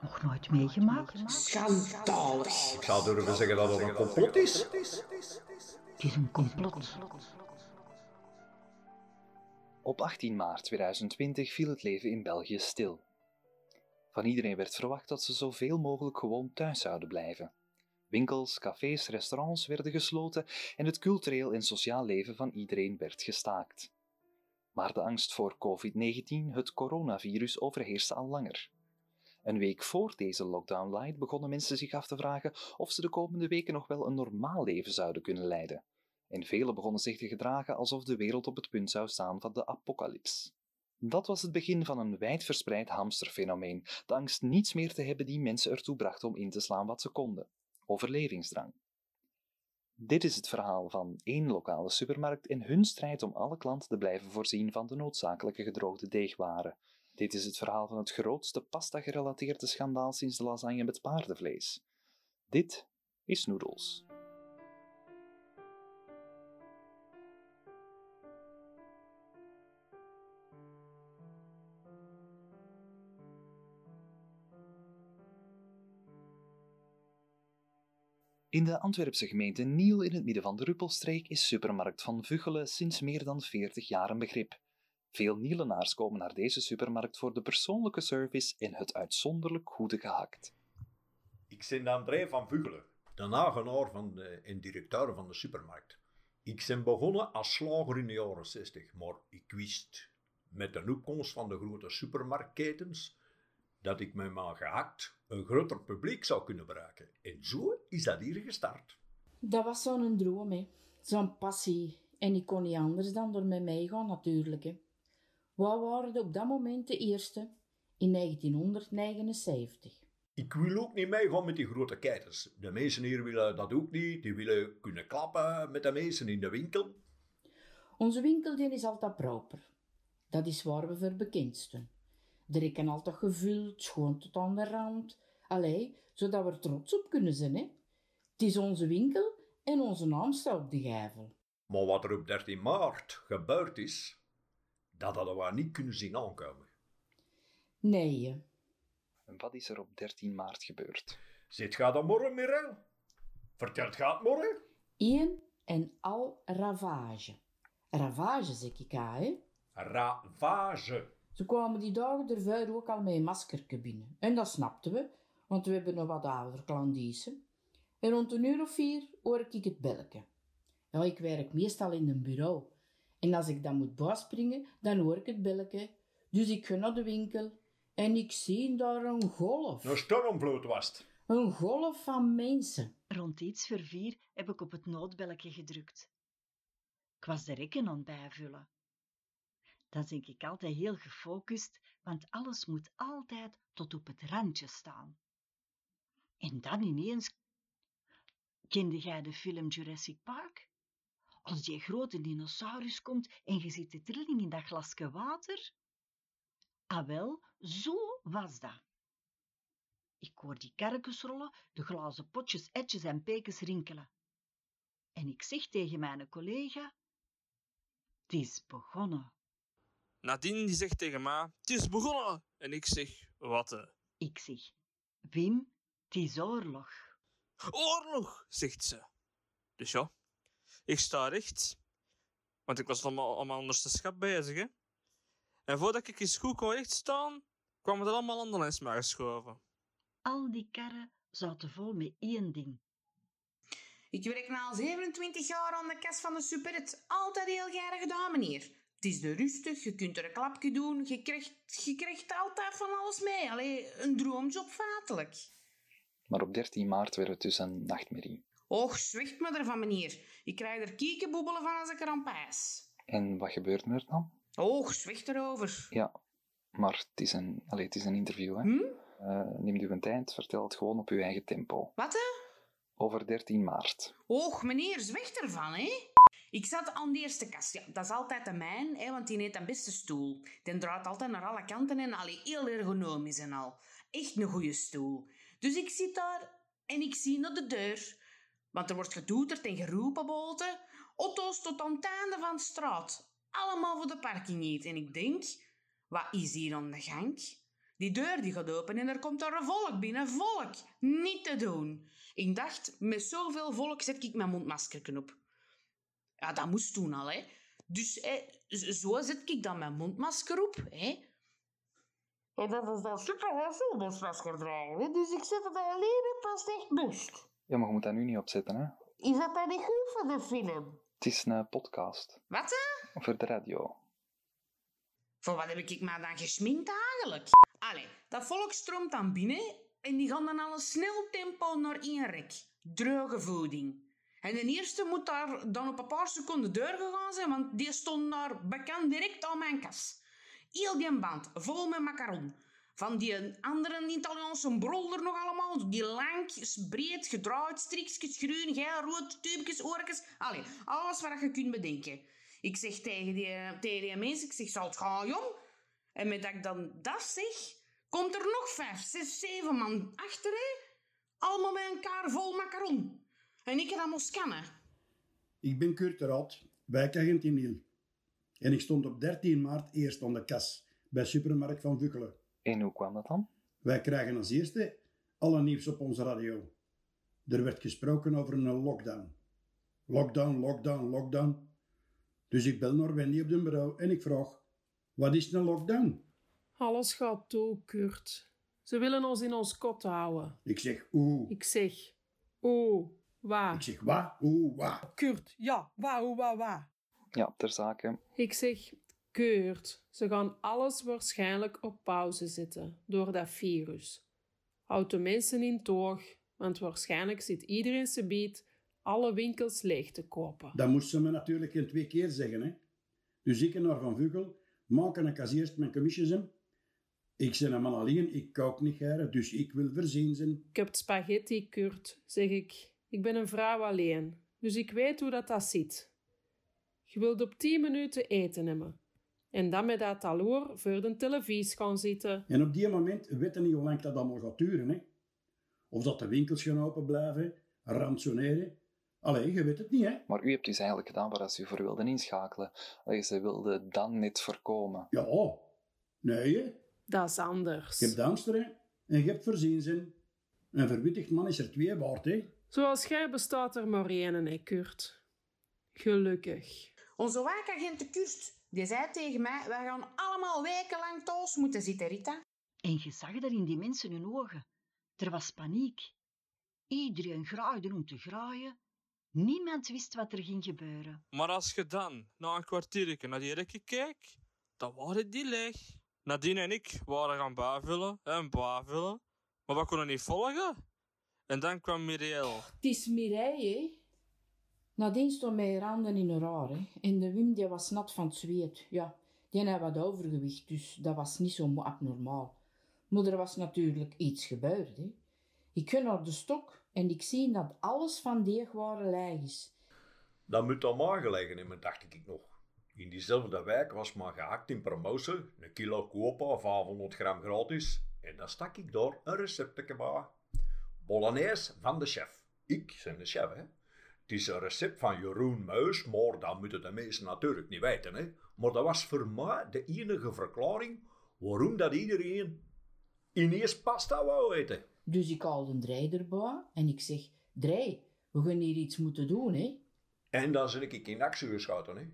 Nog nooit meegemaakt? Schandalig. Ik zou durven zeggen dat het een complot is. Het is een complot. Op 18 maart 2020 viel het leven in België stil. Van iedereen werd verwacht dat ze zoveel mogelijk gewoon thuis zouden blijven. Winkels, cafés, restaurants werden gesloten en het cultureel en sociaal leven van iedereen werd gestaakt. Maar de angst voor COVID-19, het coronavirus, overheerste al langer. Een week voor deze lockdown light begonnen mensen zich af te vragen of ze de komende weken nog wel een normaal leven zouden kunnen leiden. En velen begonnen zich te gedragen alsof de wereld op het punt zou staan van de apocalyps. Dat was het begin van een wijdverspreid hamsterfenomeen, de angst niets meer te hebben die mensen ertoe bracht om in te slaan wat ze konden. Overlevingsdrang. Dit is het verhaal van één lokale supermarkt en hun strijd om alle klanten te blijven voorzien van de noodzakelijke gedroogde deegwaren. Dit is het verhaal van het grootste pasta-gerelateerde schandaal sinds de lasagne met paardenvlees. Dit is Noodles. In de Antwerpse gemeente Niel in het midden van de Ruppelstreek is supermarkt Van Vuggelen sinds meer dan 40 jaar een begrip. Veel Nielenaars komen naar deze supermarkt voor de persoonlijke service en het uitzonderlijk goede gehakt. Ik ben André van Vuggelen, de nagenaar van de, en directeur van de supermarkt. Ik ben begonnen als slager in de jaren 60, maar ik wist met de opkomst van de grote supermarktketens dat ik met mijn gehakt een groter publiek zou kunnen bereiken. En zo is dat hier gestart. Dat was zo'n droom, hè. Zo'n passie. En ik kon niet anders dan door mij meegaan, natuurlijk. Hè. Wij waren op dat moment de eerste in 1979. Ik wil ook niet meegaan met die grote ketens. De mensen hier willen dat ook niet. Die willen kunnen klappen met de mensen in de winkel. Onze winkel die is altijd proper. Dat is waar we voor bekend staan. De rekken altijd gevuld, schoon tot aan de rand. Allee, zodat we er trots op kunnen zijn, hè. Het is onze winkel en onze naam staat op de gevel. Maar wat er op 13 maart gebeurd is, dat hadden we niet kunnen zien aankomen. Nee. En wat is er op 13 maart gebeurd? Zit gaat dan morgen, Mirel? Vertelt gaat morgen? Eén en al ravage. Ravage, zeg ik aan, hè. Ravage. Ze kwamen die dagen ervoor ook al met een maskerke binnen. En dat snapten we, want we hebben nog wat ouder klandizen. En rond een uur of vier hoor ik het belken. Ja, ik werk meestal in een bureau. En als ik dan moet bijspringen, dan hoor ik het belken. Dus ik ga naar de winkel en ik zie daar een golf. Een stormvloed was het. Een golf van mensen. Rond iets voor vier heb ik op het noodbelletje gedrukt. Ik was de rekken aan het bijvullen. Dan denk ik altijd heel gefocust, want alles moet altijd tot op het randje staan. En dan ineens... Kende jij de film Jurassic Park? Als die grote dinosaurus komt en je ziet de trilling in dat glasje water? Ah wel, zo was dat. Ik hoor die kerkens rollen, de glazen potjes, etjes en pekens rinkelen. En ik zeg tegen mijn collega, het is begonnen. Nadine die zegt tegen mij, het is begonnen. En ik zeg, wat? Ik zeg, Wim, het is oorlog. Oorlog, zegt ze. Dus ja, ik sta recht. Want ik was allemaal, allemaal onderste schap bezig, hè. En voordat ik eens goed kon rechtstaan, kwamen er allemaal anderen eens maar geschoven. Al die karren zaten vol met één ding. Ik werk nu al 27 jaar aan de kas van de Superit. Altijd heel graag gedaan, meneer. Het is de rustig, je kunt er een klapje doen, je krijgt, je krijgt altijd van alles mee. Allee, een droomjob feitelijk. Maar op 13 maart werd het dus een nachtmerrie. Och, zwicht me ervan, meneer. Ik krijg er kiekenboebelen van als ik er aan pijs. En wat gebeurde er dan? Och, zwicht erover. Ja, maar het is een, allee, het is een interview, hè. Hm? Eh, neem u een tijd, vertel het gewoon op uw eigen tempo. Wat, hè? Over 13 maart. Och, meneer, zwicht ervan, hè? Ik zat aan de eerste kast. Ja, dat is altijd de mijn, hè, want die heeft een beste stoel. Die draait altijd naar alle kanten en allee, heel ergonomisch en al. Echt een goede stoel. Dus ik zit daar en ik zie naar de deur. Want er wordt getoeterd en geroepen boten. Auto's tot aan het einde van de straat. Allemaal voor de parking niet. En ik denk, wat is hier aan de gang? Die deur die gaat open en er komt er een volk binnen. Volk! Niet te doen. Ik dacht, met zoveel volk zet ik mijn mondmasker op. Ja, dat moest toen al, hè. Dus hè, zo zet ik dan mijn mondmasker op, hè. En dat is dan super veel mondmasker dragen, hè. Dus ik zet het alleen als het echt moest. Ja, maar je moet dat nu niet opzetten, hè? Is dat dan niet goed voor de film? Het is een podcast. Wat, hè? Voor de radio. Voor wat heb ik me dan gesminkt eigenlijk? Allee, dat volk stroomt dan binnen en die gaan dan al een snel tempo naar één rek. Droge voeding. En de eerste moet daar dan op een paar seconden deur gegaan zijn, want die stond daar bekend direct aan mijn kas. Heel die band, vol met macaron. Van die andere Italiaanse brol er nog allemaal. Die lang, breed, gedraaid, strikjes, groen, geel, rood, tubekjes, oortjes. Allee, alles wat je kunt bedenken. Ik zeg tegen die, tegen die mensen, ik zeg, zal het gaan, jong? En met dat ik dan dat zeg, komt er nog vijf, zes, zeven man achter? Allemaal met een kaar vol macaron. En ik dat moest scannen. Ik ben Kurt de Raad, wijkagent in Niel. En ik stond op 13 maart eerst aan de kas bij Supermarkt van Vukkelen. En hoe kwam dat dan? Wij krijgen als eerste alle nieuws op onze radio. Er werd gesproken over een lockdown. Lockdown, lockdown, lockdown. Dus ik bel naar Wendy op de bureau en ik vraag, wat is een lockdown? Alles gaat toe, Kurt. Ze willen ons in ons kot houden. Ik zeg, oeh. Ik zeg, oeh, waar? Ik zeg, wat, oeh, wat. Kurt, ja, waar, hoe, waar, waar? Ja, ter zake. Ik zeg, Kurt, ze gaan alles waarschijnlijk op pauze zetten door dat virus. Houd de mensen in toog, want waarschijnlijk zit iedereen ze biedt alle winkels leeg te kopen. Dat moest ze me natuurlijk in twee keer zeggen, hè. Dus ik naar Van Vugel, maken ik als eerst mijn commissies in. Ik ben een man alleen, ik kook niet graag, dus ik wil verzien zijn. Ik heb spaghetti, Kurt, zeg ik. Ik ben een vrouw alleen, dus ik weet hoe dat, dat zit. Je wilt op tien minuten eten hebben. En dan met dat taloor voor de televisie gaan zitten. En op die moment weten niet hoe lang dat allemaal gaat duren, hè. Of dat de winkels gaan open blijven, ransoneren. Allee, je weet het niet, hè. Maar u hebt dus eigenlijk gedaan waar ze u voor wilden inschakelen. Allee, ze wilden dan net voorkomen. Ja, nee, hè. Dat is anders. Je hebt Amsterdam en je hebt voorzien zijn. Een verwittigd man is er twee waard, hè. Zoals jij bestaat er maar één, hè, Kurt. Gelukkig. Onze wijkagent Kust, die zei tegen mij, wij gaan allemaal wekenlang thuis moeten zitten, Rita. En je zag dat in die mensen hun ogen. Er was paniek. Iedereen graaide om te graaien. Niemand wist wat er ging gebeuren. Maar als je dan, na een kwartiertje, naar die rekken kijkt, dan waren die leeg. Nadine en ik waren gaan bijvullen en bijvullen, maar we konden niet volgen. En dan kwam Miriel. Het is Mireille, hè. Nadien stond mijn handen in haar, hè. En de Wim die was nat van het zweet. Ja, die had wat overgewicht, dus dat was niet zo abnormaal. Maar er was natuurlijk iets gebeurd, hè. Ik ga naar de stok en ik zie dat alles van deegwaren leeg is. Dat moet dan maar gelegen hebben, dacht ik nog. In diezelfde wijk was maar gehakt in promotie, een kilo kopen, 500 gram gratis. En dan stak ik door een receptje bij. Bolognese van de chef. Ik ben de chef, hè. Het is een recept van Jeroen Muis, maar dat moeten de mensen natuurlijk niet weten, hè. Maar dat was voor mij de enige verklaring waarom dat iedereen ineens pasta wou eten. Dus ik haal een draai erbij en ik zeg, draai, we gaan hier iets moeten doen, hè. En dan zit ik in actie geschoten, hè.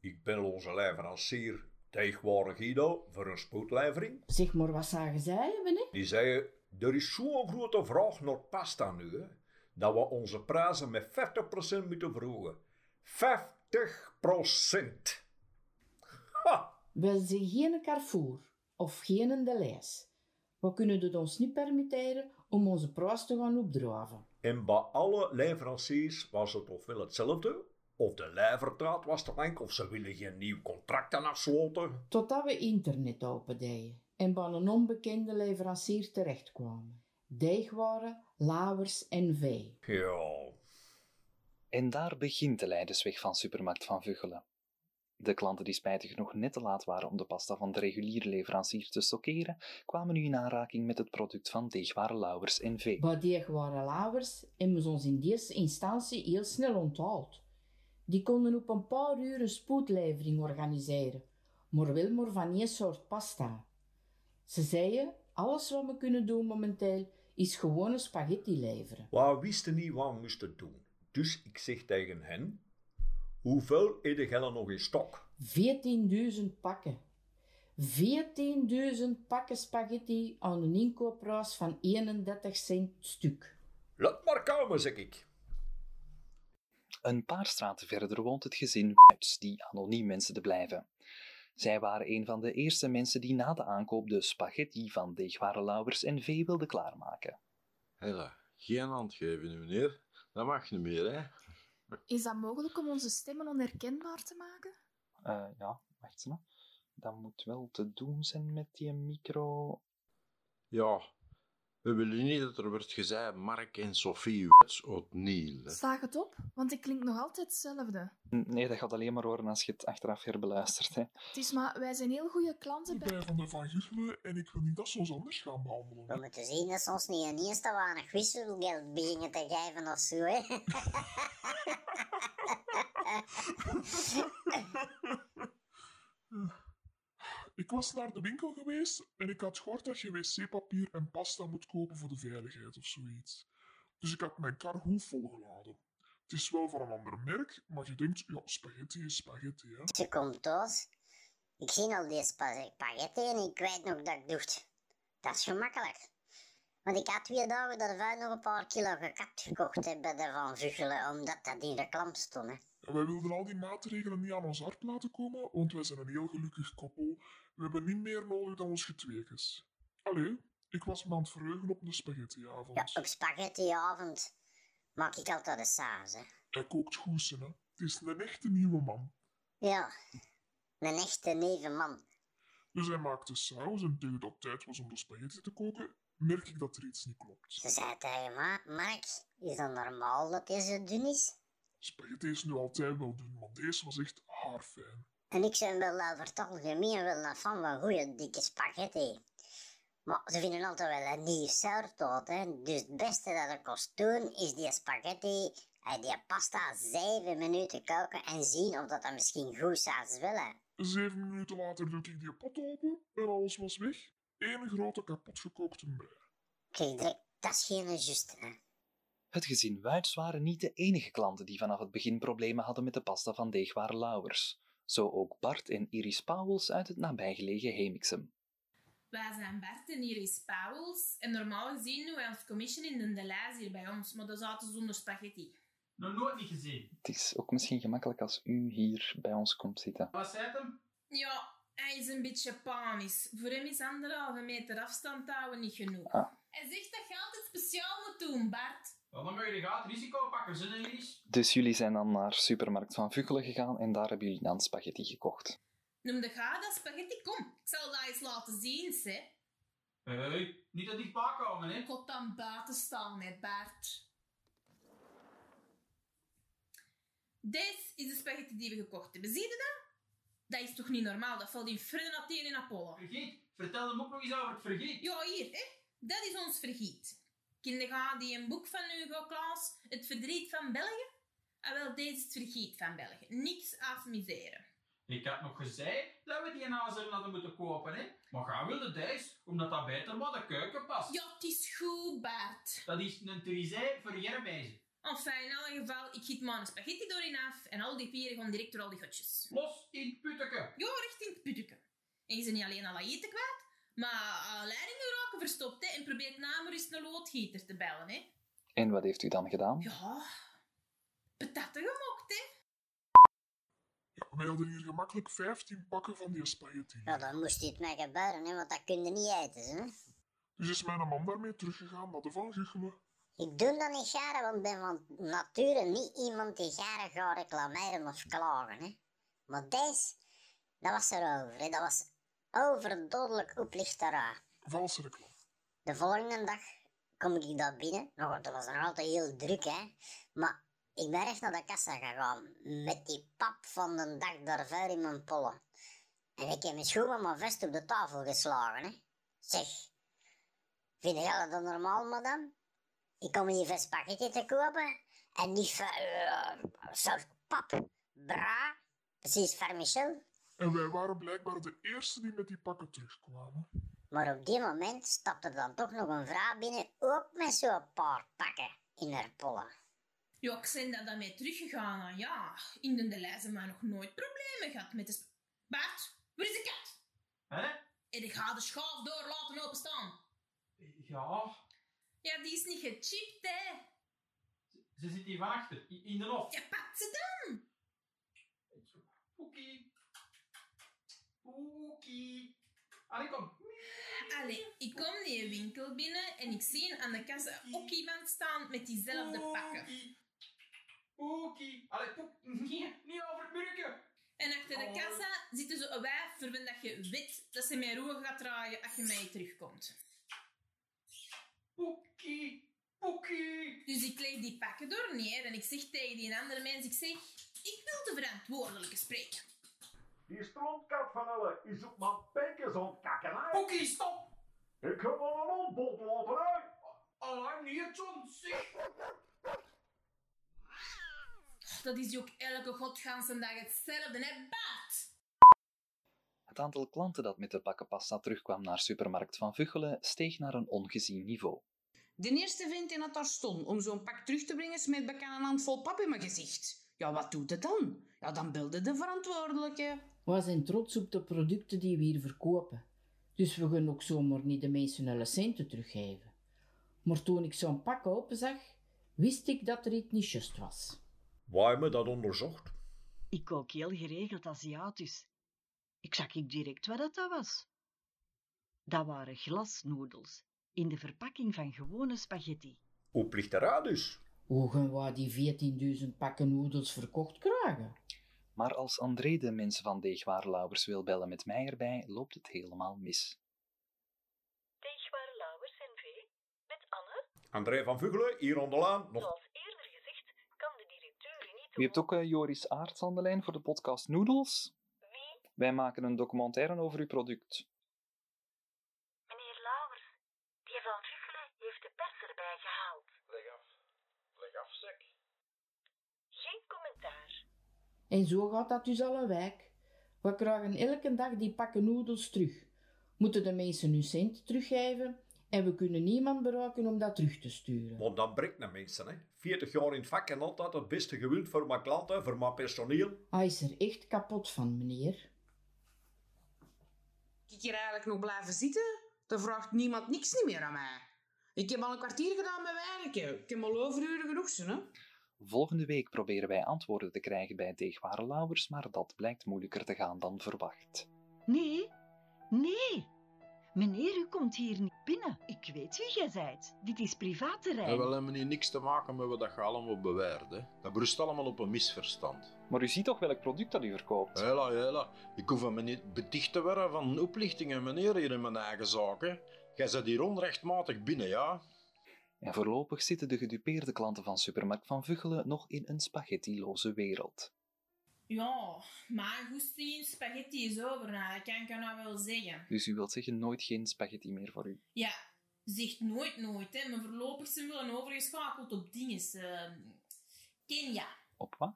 Ik bel onze leverancier Tegenwoordig Guido voor een spoedlevering. Zeg maar, wat zagen zij hebben, hè? Die zei, er is zo'n grote vraag naar pasta nu, hè, dat we onze prijzen met 50% moeten verhogen. 50%! Ha! We zijn geen Carrefour of geen De. We kunnen het ons niet permitteren om onze prijs te gaan opdraven. En bij alle leveranciers was het ofwel hetzelfde, of de levertijd was te lang, of ze willen geen nieuw contract aan afsluiten. Totdat we internet opendeden en bij een onbekende leverancier terechtkwamen. Deegwaren, lauwers en vee. Ja, En daar begint de leidersweg van Supermarkt van Vuggelen. De klanten die spijtig genoeg net te laat waren om de pasta van de reguliere leverancier te stockeren, kwamen nu in aanraking met het product van Deegware Lauwers en Vee. Bij deegwaren lauwers hebben ze ons in eerste instantie heel snel onthaald. Die konden op een paar uur een spoedlevering organiseren, maar wel maar van één soort pasta. Ze zeiden, alles wat we kunnen doen momenteel is gewone spaghetti leveren. We wisten niet wat we moesten doen. Dus ik zeg tegen hen: Hoeveel eten jij nog in stok? 14.000 pakken. 14.000 pakken spaghetti aan een inkoopprijs van 31 cent stuk. Laat maar komen, zeg ik. Een paar straten verder woont het gezin Wuits, die anoniem wensen te blijven. Zij waren een van de eerste mensen die na de aankoop de spaghetti van deegware lauwers en vee wilden klaarmaken. Hela, geen hand geven nu, meneer. Dat mag niet meer, hè? Is dat mogelijk om onze stemmen onherkenbaar te maken? Eh, ja, wacht eens. Dat moet wel te doen zijn met die micro. Ja, we willen niet dat er wordt gezegd Mark en Sophie Wets Niel. Slaag het op, want ik klink nog altijd hetzelfde. Nee, dat gaat alleen maar horen als je het achteraf herbeluistert. Hè. Het is maar, wij zijn heel goede klanten Ik bij... ben van de Van en ik wil niet dat ze ons anders gaan behandelen. We moeten zien dat ze ons niet ineens te weinig wisselgeld beginnen te geven of zo, hè. Ik was naar de winkel geweest en ik had gehoord dat je wc-papier en pasta moet kopen voor de veiligheid of zoiets. Dus ik had mijn kar goed volgeladen. Het is wel van een ander merk, maar je denkt, ja, spaghetti is spaghetti, hè. Ze komt thuis. Ik zie al die spa- spaghetti en ik weet nog dat ik dacht, dat is gemakkelijk. Want ik had twee dagen daarvoor nog een paar kilo gekapt gekocht hè, bij de Van Vuggelen, omdat dat in de klamp stond. Hè. En wij wilden al die maatregelen niet aan ons hart laten komen, want wij zijn een heel gelukkig koppel. We hebben niet meer nodig dan ons getweekes. Allee, ik was me aan het verheugen op de spaghettiavond. Ja, op spaghettiavond maak ik altijd een saus. Hè. Hij kookt goed, hè. Het is een echte nieuwe man. Ja, een echte nevenman. Dus hij maakte saus en tegen dat het tijd was om de spaghetti te koken, merk ik dat er iets niet klopt. Ze zei tegen Mark, is dat normaal dat zo dun is? Spaghetti is nu altijd wel doen, maar deze was echt haarfijn. En ik ben wel over het algemeen wel een fan van goede dikke spaghetti. Maar ze vinden altijd wel een nieuw sourdough, hè. Dus het beste dat ik kost doen, is die spaghetti en die pasta zeven minuten koken en zien of dat, dat misschien goed saus willen. Zeven minuten later doet ik die pot open en alles was weg. Eén grote kapotgekookte brei. Kijk, direct, dat is geen juiste, hè. Het gezin Wuits waren niet de enige klanten die vanaf het begin problemen hadden met de pasta van deegware lauwers. Zo ook Bart en Iris Pauwels uit het nabijgelegen Hemixem. Wij zijn Bert en Iris Pauwels. En normaal gezien doen wij ons commission in de Deleuze hier bij ons, maar dat zaten zonder spaghetti. Nog nooit niet gezien. Het is ook misschien gemakkelijk als u hier bij ons komt zitten. Wat zei het hem? Ja, hij is een beetje panisch. Voor hem is anderhalve meter afstand houden niet genoeg. Ah. Hij zegt dat je altijd speciaal moet doen, Bart. Wel, dan je de gaat risico pakken, zin. Dus jullie zijn dan naar supermarkt van Vuggelen gegaan en daar hebben jullie dan spaghetti gekocht. Noem de ga dat spaghetti, kom. Ik zal dat eens laten zien, hè. Hey, niet te dichtbij komen, hè. Ik had dan buiten staan, hè, Bart. Dit is de spaghetti die we gekocht hebben. Zie je dat? Dat is toch niet normaal? Dat valt in Fredden, Athene en Apollo. Vergiet, vertel hem ook nog eens over het vergiet. Ja, hier, hè. Dat is ons vergiet. Kinderen gaan die een boek van Hugo Claus, Het verdriet van België? En wel, deze is het vergiet van België. Niks afmiseren. Ik had nog gezegd dat we die nazen hadden moeten kopen, hè. Maar ga wilde deze, omdat dat beter bij de keuken past. Ja, het is goed, Bart. Dat is een trisé voor jerbezen. Enfin, in alle geval, ik giet een spaghetti doorin af en al die pieren gaan direct door al die gotjes. Los in het putteke. Ja, recht in het putteke. En je bent niet alleen al eten kwijt, maar uh, leidingen raken verstopt hè, en probeert na maar eens een loodgieter te bellen. Hè. En wat heeft u dan gedaan? Ja, patatten gemokt, hè. Ja, wij hadden hier gemakkelijk 15 pakken van die spaghetti. Ja, dan moest dit mij gebeuren, hè, want dat kun je niet eten, hè. Dus is mijn man daarmee teruggegaan naar de Van Guchelen. Ik doe dat niet graag, want ik ben van nature niet iemand die graag gaat reclameren of klagen. Hè. Maar deze, dat was erover. Hè. Dat was overdodelijk oplichterij. Valse reclame. De volgende dag kom ik daar binnen. Nog, dat was nog altijd heel druk, hè. Maar ik ben echt naar de kassa gegaan. Met die pap van de dag daarvoor in mijn pollen. En ik heb mijn schoen met mijn vest op de tafel geslagen, hè. Zeg, vind jij dat normaal, madame? Ik kom hier voor spaghetti te kopen en niet voor uh, pap. Bra, precies vermichel. En wij waren blijkbaar de eerste die met die pakken terugkwamen. Maar op die moment stapte er dan toch nog een vrouw binnen, ook met zo'n paar pakken in haar pollen. Ja, ik ben daar dan mee teruggegaan. en Ja, in de lijst hebben we nog nooit problemen gehad met de... sp- Bart, waar is de kat? Hè? En ik ga de schaaf door laten openstaan. Ja, Ja, die is niet gechipt, hè. ze zit hier van achter, in de hof. Ja, pak ze dan. Poekie. Allee, kom. Allee, ik kom die winkel binnen en ik zie aan de kassa ook iemand staan met diezelfde pakken. Poekie. Allee. Nee, niet over het. En achter de kassa zit er zo'n wijf waarvan dat je weet dat ze mijn roer gaat draaien als je mij terugkomt. Poekie. Poekie. Dus ik leg die pakken door neer en ik zeg tegen die andere mens, ik zeg, ik wil de verantwoordelijke spreken. Die strontkat van Elle is op mijn penkers aan het kakken, hè? Poekie, stop. Ik heb al een ontbod laten, hè? Allee, niet John, zeg. Dat is ook elke godganse dag hetzelfde, hè, Bart? Het aantal klanten dat met de pakkenpasta terugkwam naar supermarkt Van Vuggelen steeg naar een ongezien niveau. De eerste vent die dat daar stond om zo'n pak terug te brengen, smeet bekend een hand vol pap in mijn gezicht. Ja, wat doet het dan? Ja, dan belde de verantwoordelijke. We zijn trots op de producten die we hier verkopen. Dus we gaan ook zomaar niet de mensen hun centen teruggeven. Maar toen ik zo'n pak open zag, wist ik dat er iets niet juist was. Waar we dat onderzocht? Ik kook heel geregeld Aziatisch. Ik zag ik direct wat dat was. Dat waren glasnoedels in de verpakking van gewone spaghetti. Hoe plicht dus? Hoe gaan we die 14.000 pakken noedels verkocht krijgen? Maar als André de mensen van Deegwaarlauwers wil bellen met mij erbij, loopt het helemaal mis. Deegware Lauwers NV, met Anne. André van Vuggelen, hier onderlaan. Nog Zoals eerder gezegd, kan de directeur niet... U hebt ook eh, Joris Aarts aan de lijn voor de podcast Noodles. Wij maken een documentaire over uw product. Meneer Lauwers, die van Vuggelen heeft de pers erbij gehaald. Leg af. Leg af, zeg. Geen commentaar. En zo gaat dat dus al een wijk. We krijgen elke dag die pakken noedels terug. Moeten de mensen hun cent teruggeven en we kunnen niemand bereiken om dat terug te sturen. Want dat breekt naar mensen, hè. 40 jaar in het vak en altijd het beste gewild voor mijn klanten, voor mijn personeel. Hij is er echt kapot van, meneer. Ik hier eigenlijk nog blijven zitten? Dan vraagt niemand niks niet meer aan mij. Ik heb al een kwartier gedaan met werken. Ik heb al overuren genoeg, zo, hè? Volgende week proberen wij antwoorden te krijgen bij Deegwaarlauwers, maar dat blijkt moeilijker te gaan dan verwacht. Nee, nee. Meneer, u komt hier niet binnen. Ik weet wie jij zijt. Dit is privaatterrein. En wel hebben hier niks te maken met wat je allemaal. Hè. Dat berust allemaal op een misverstand. Maar u ziet toch welk product dat u verkoopt? Hela, hela. Ik hoef me niet beticht te worden van oplichtingen, meneer, hier in mijn eigen zaken. Jij zit hier onrechtmatig binnen, ja? En voorlopig zitten de gedupeerde klanten van Supermarkt Van Vuggelen nog in een spaghettiloze wereld. Ja, mijn goesting in spaghetti is over, nou, dat kan ik nou wel zeggen. Dus u wilt zeggen nooit geen spaghetti meer voor u. Ja, zegt nooit nooit, hè. Maar voorlopig zijn we wel overgeschakeld op dinges. eh, Kenia. Op wat?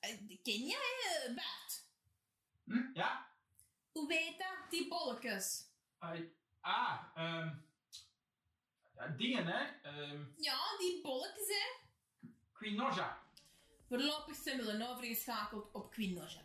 Eh, Kenia, hè, Bart? Hm? Ja? Hoe weet dat? Die bolletjes. Ah, ah ehm ja, dingen, hè. Ehm, ja, die bolletjes, hè. Quinoja. Voorlopig zijn we dan overgeschakeld op Queen Noja